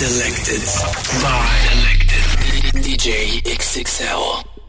Selected by Selected DJ XXL.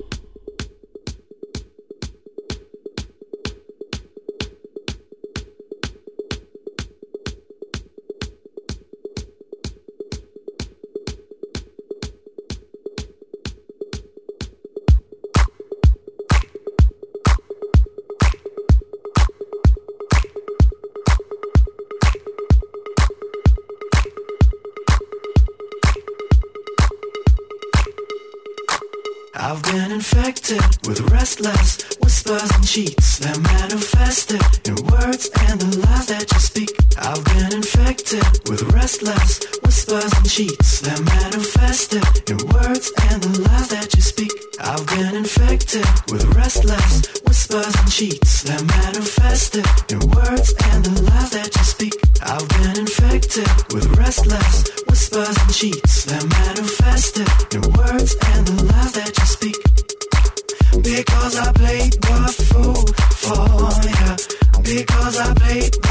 Restless whispers and cheats that manifested in words and the lies that you speak. I've been infected with restless whispers and cheats that manifested in words and the lies that you speak. I've been infected with restless whispers and cheats that manifested in words and the lies that you speak. I've been infected with restless whispers and cheats that manifested in words and the lies that you speak. Because I played the fool for you. Because I played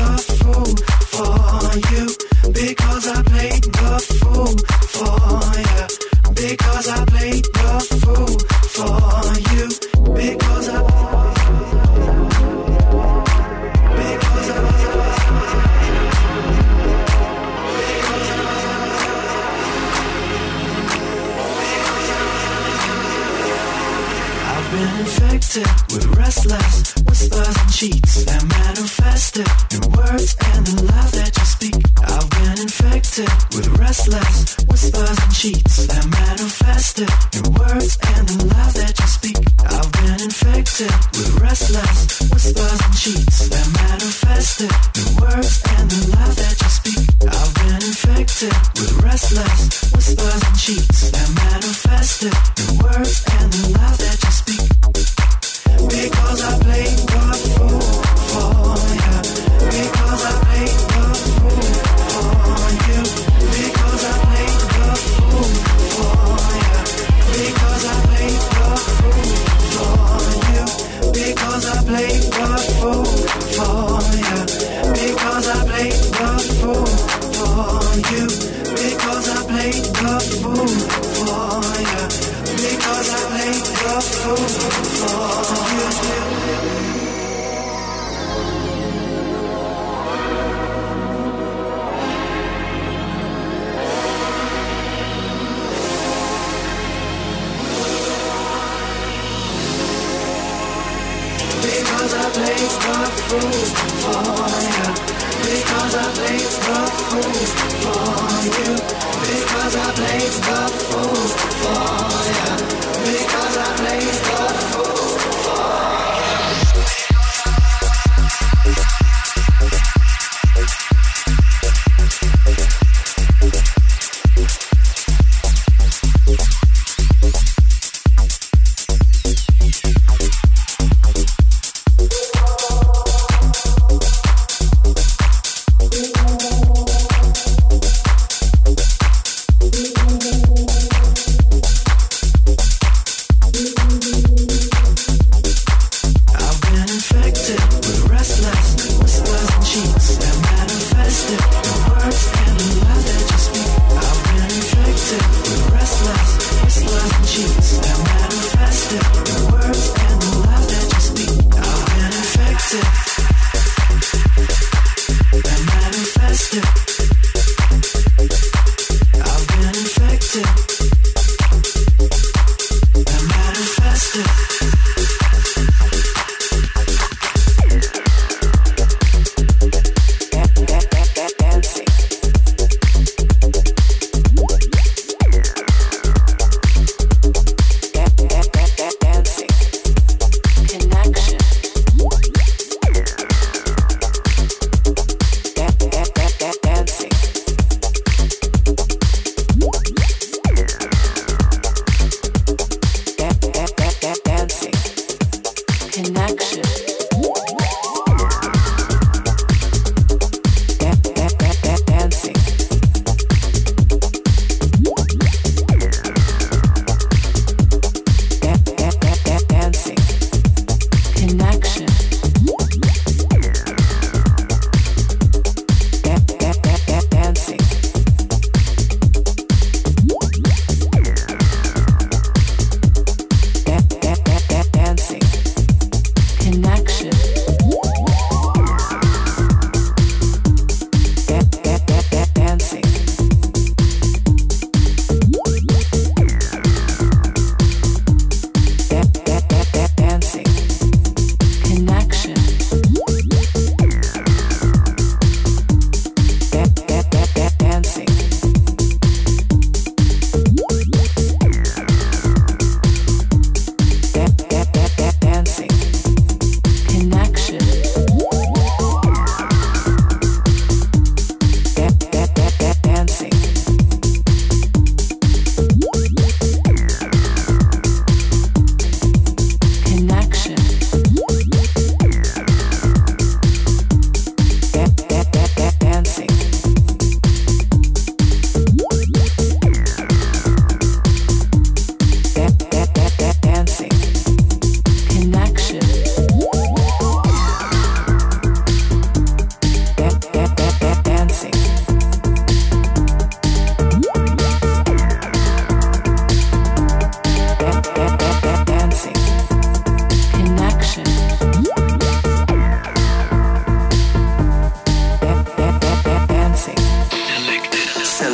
with restless whispers and cheats that manifested in words and the lies that you speak. I've been infected with restless whispers and cheats that manifested in words and the lies that you speak. I've been infected with restless whispers and cheats that manifested in words and the lies that you speak. I've been infected with restless whispers and cheats that manifested in words and the lies that you speak.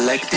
Dancing.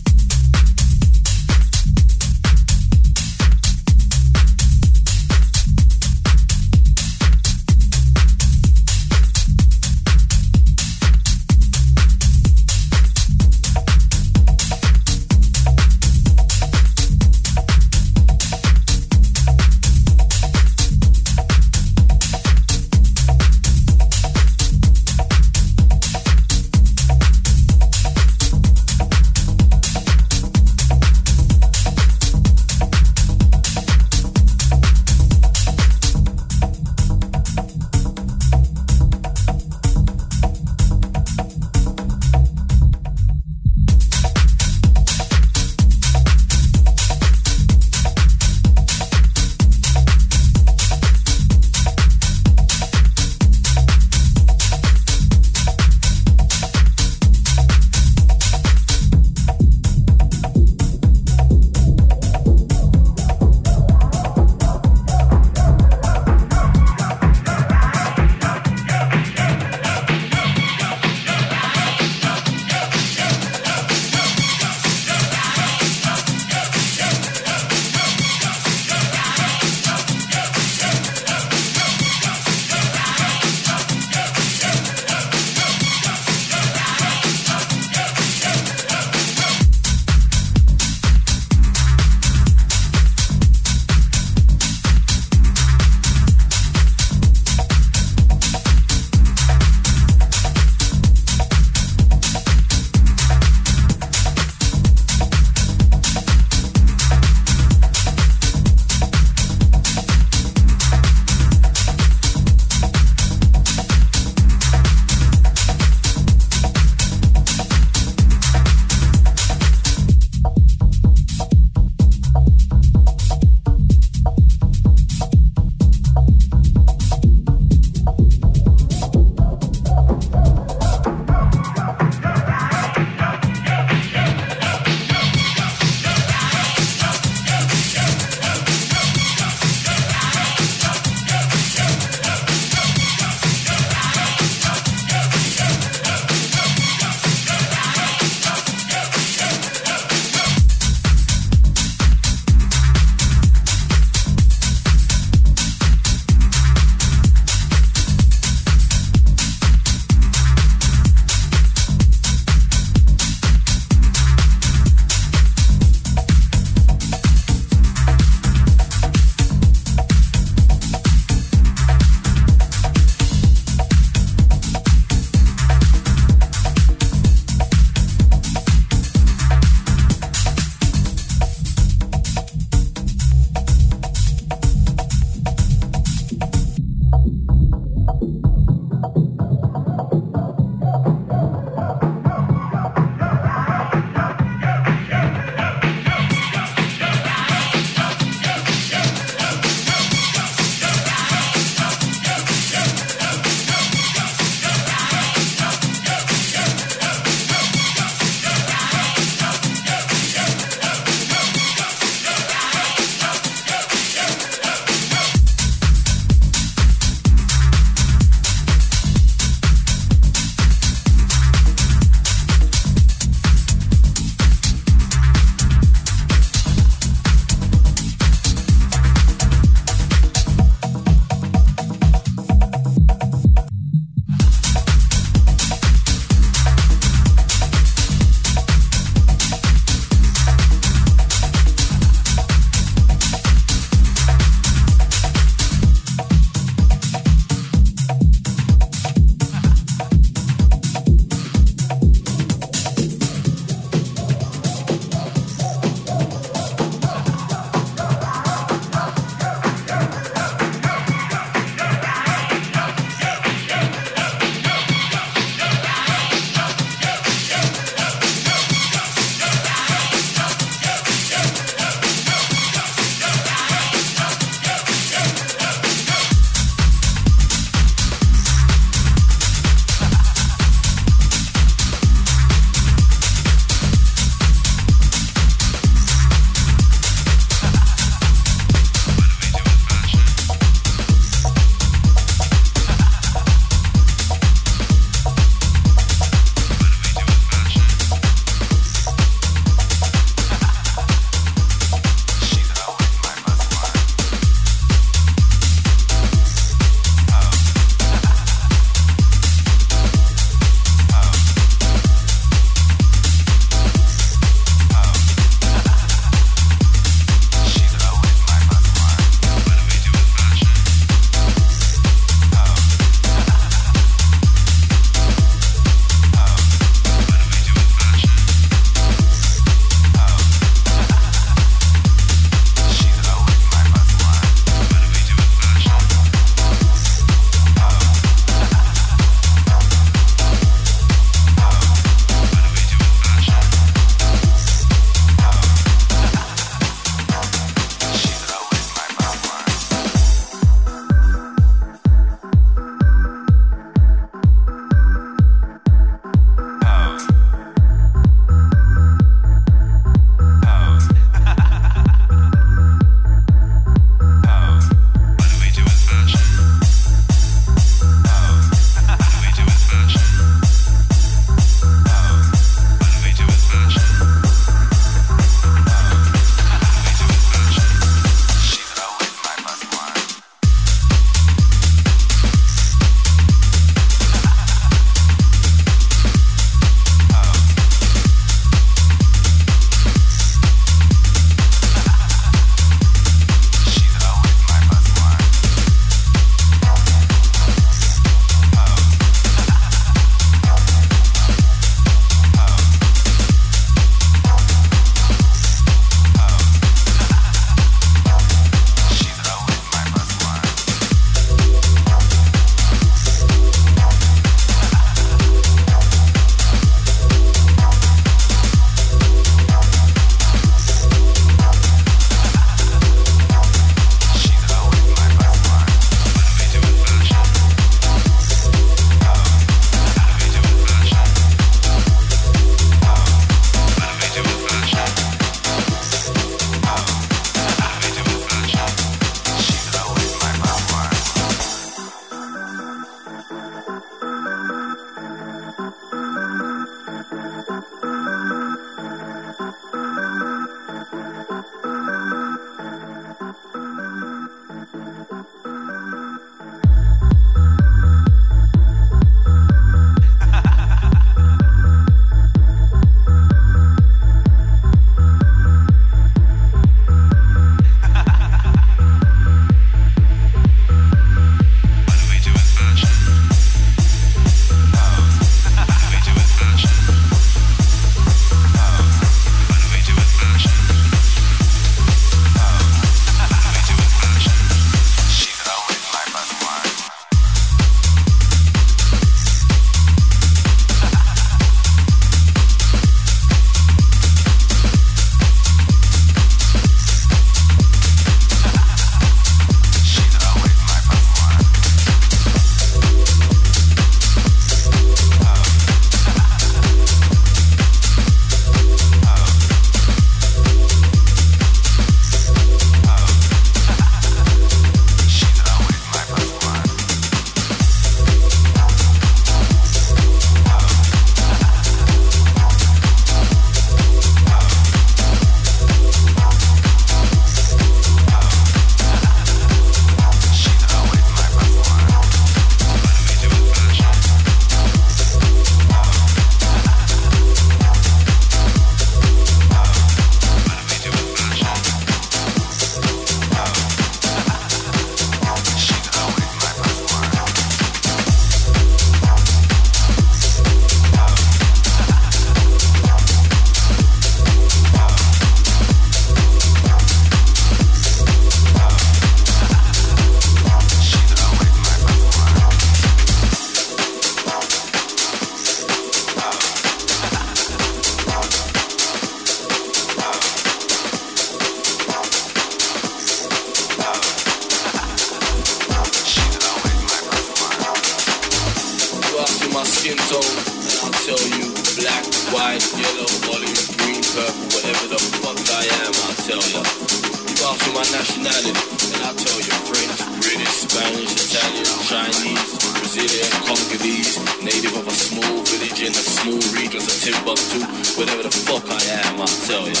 whatever the fuck I am, I'll tell. You ask me my nationality, and I'll tell you French, British, Spanish, Italian, Chinese, Brazilian, Congolese, native of a small village in the small regions of Timbuktu, whatever the fuck I am, I'll tell ya.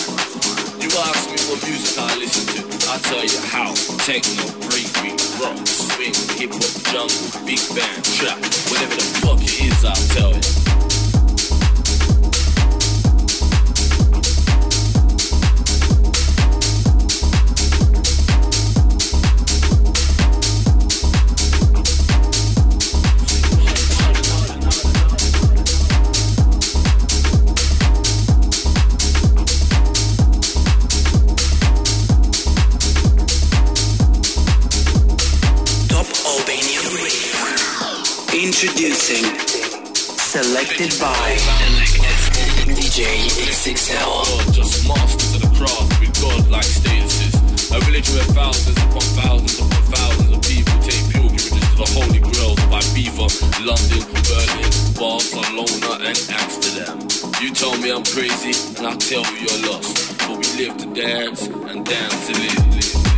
You ask me what music I listen to, I'll tell you house, techno, breakbeat, rock, swing, hip hop, jungle, big band, trap, whatever the fuck it is, I'll tell you. Introducing Selected by DJ XXL. Just masters of the craft with God-like statuses. A village where thousands upon thousands upon thousands of people take pilgrimages to the holy grails of Ibiza, London, Berlin, Barcelona, and Amsterdam. You tell me I'm crazy, and I'll tell you you're lost. For we live to dance, and dance to live. You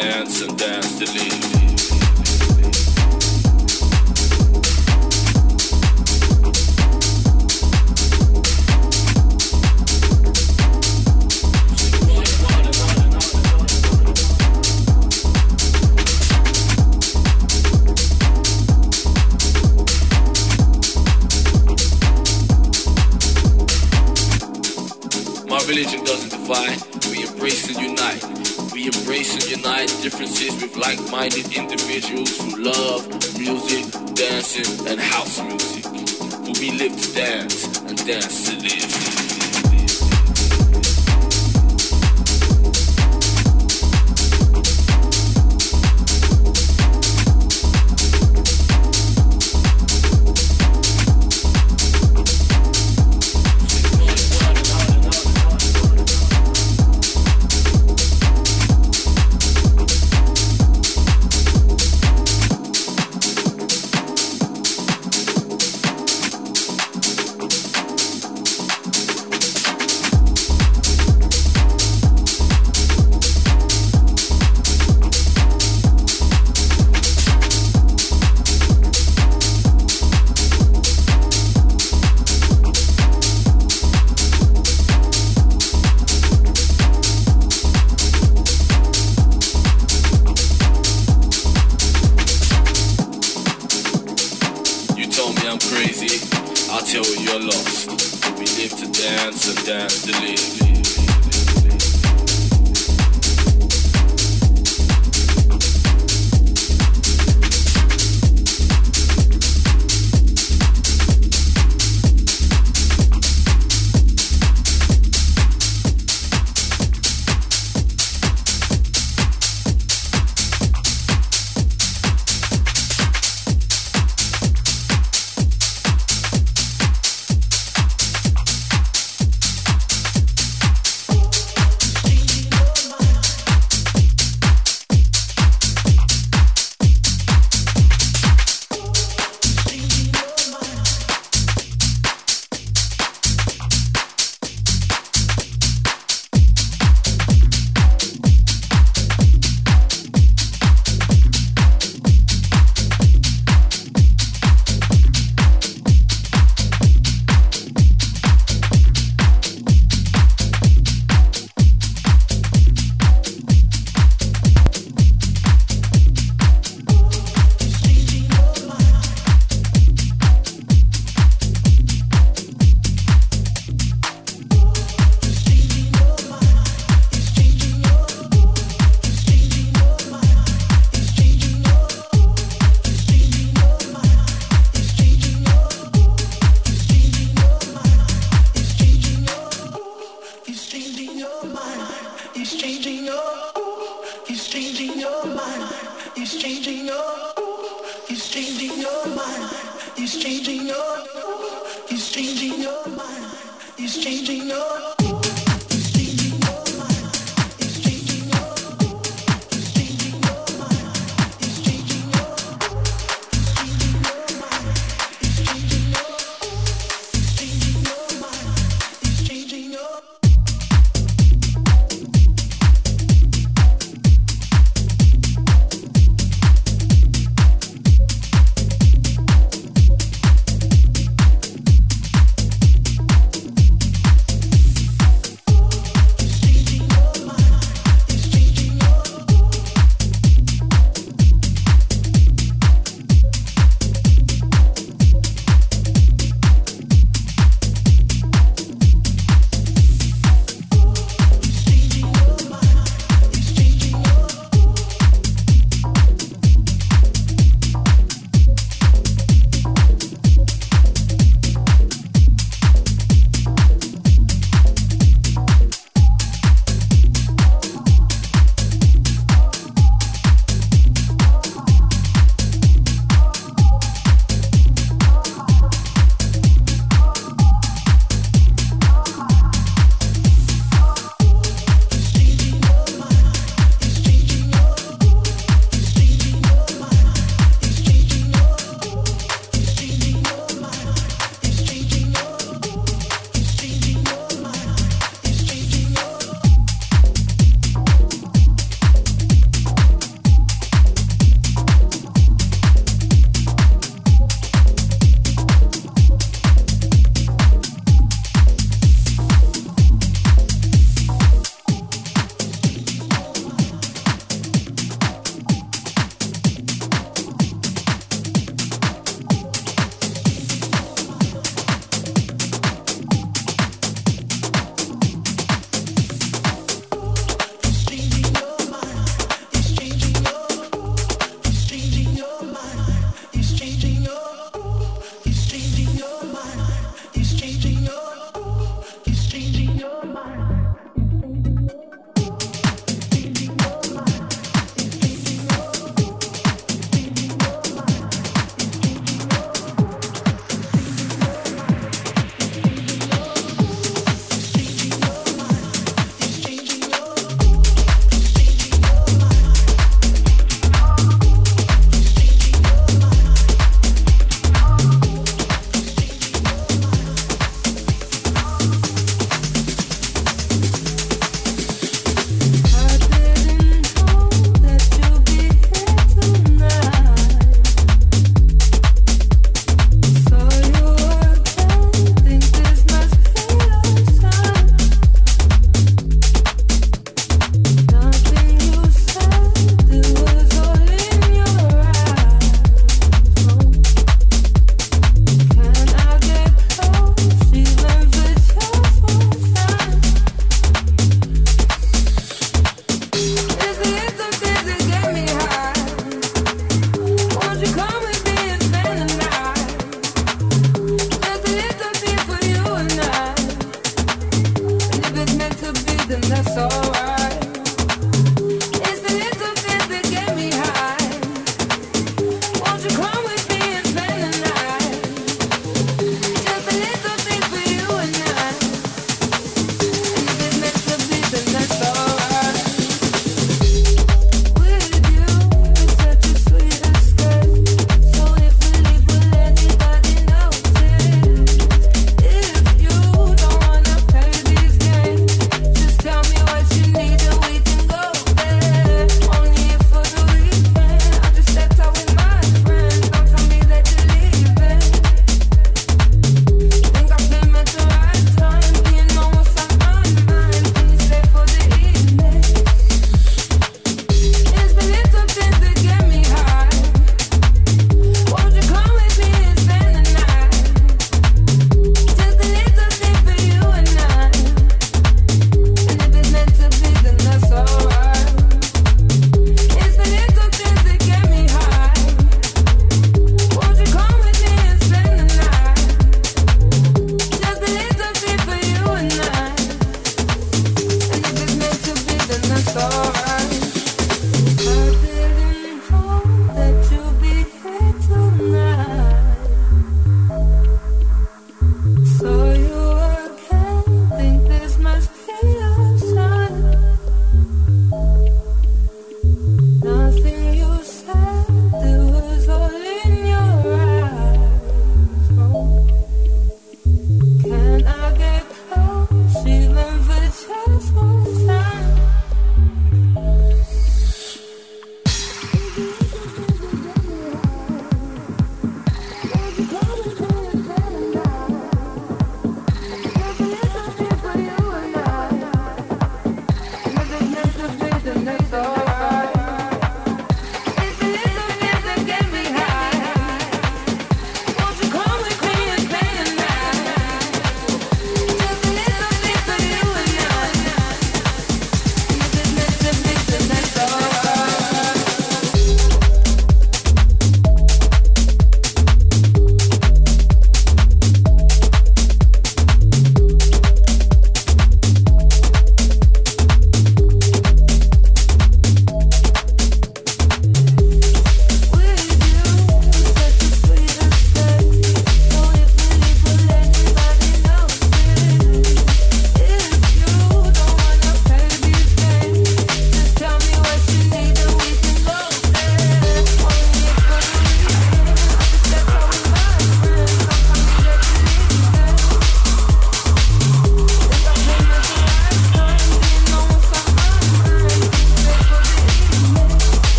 dance and dance to. My religion doesn't divide, differences with like minded individuals who love music, dancing, and house music. For we live to dance and dance to live. Dance and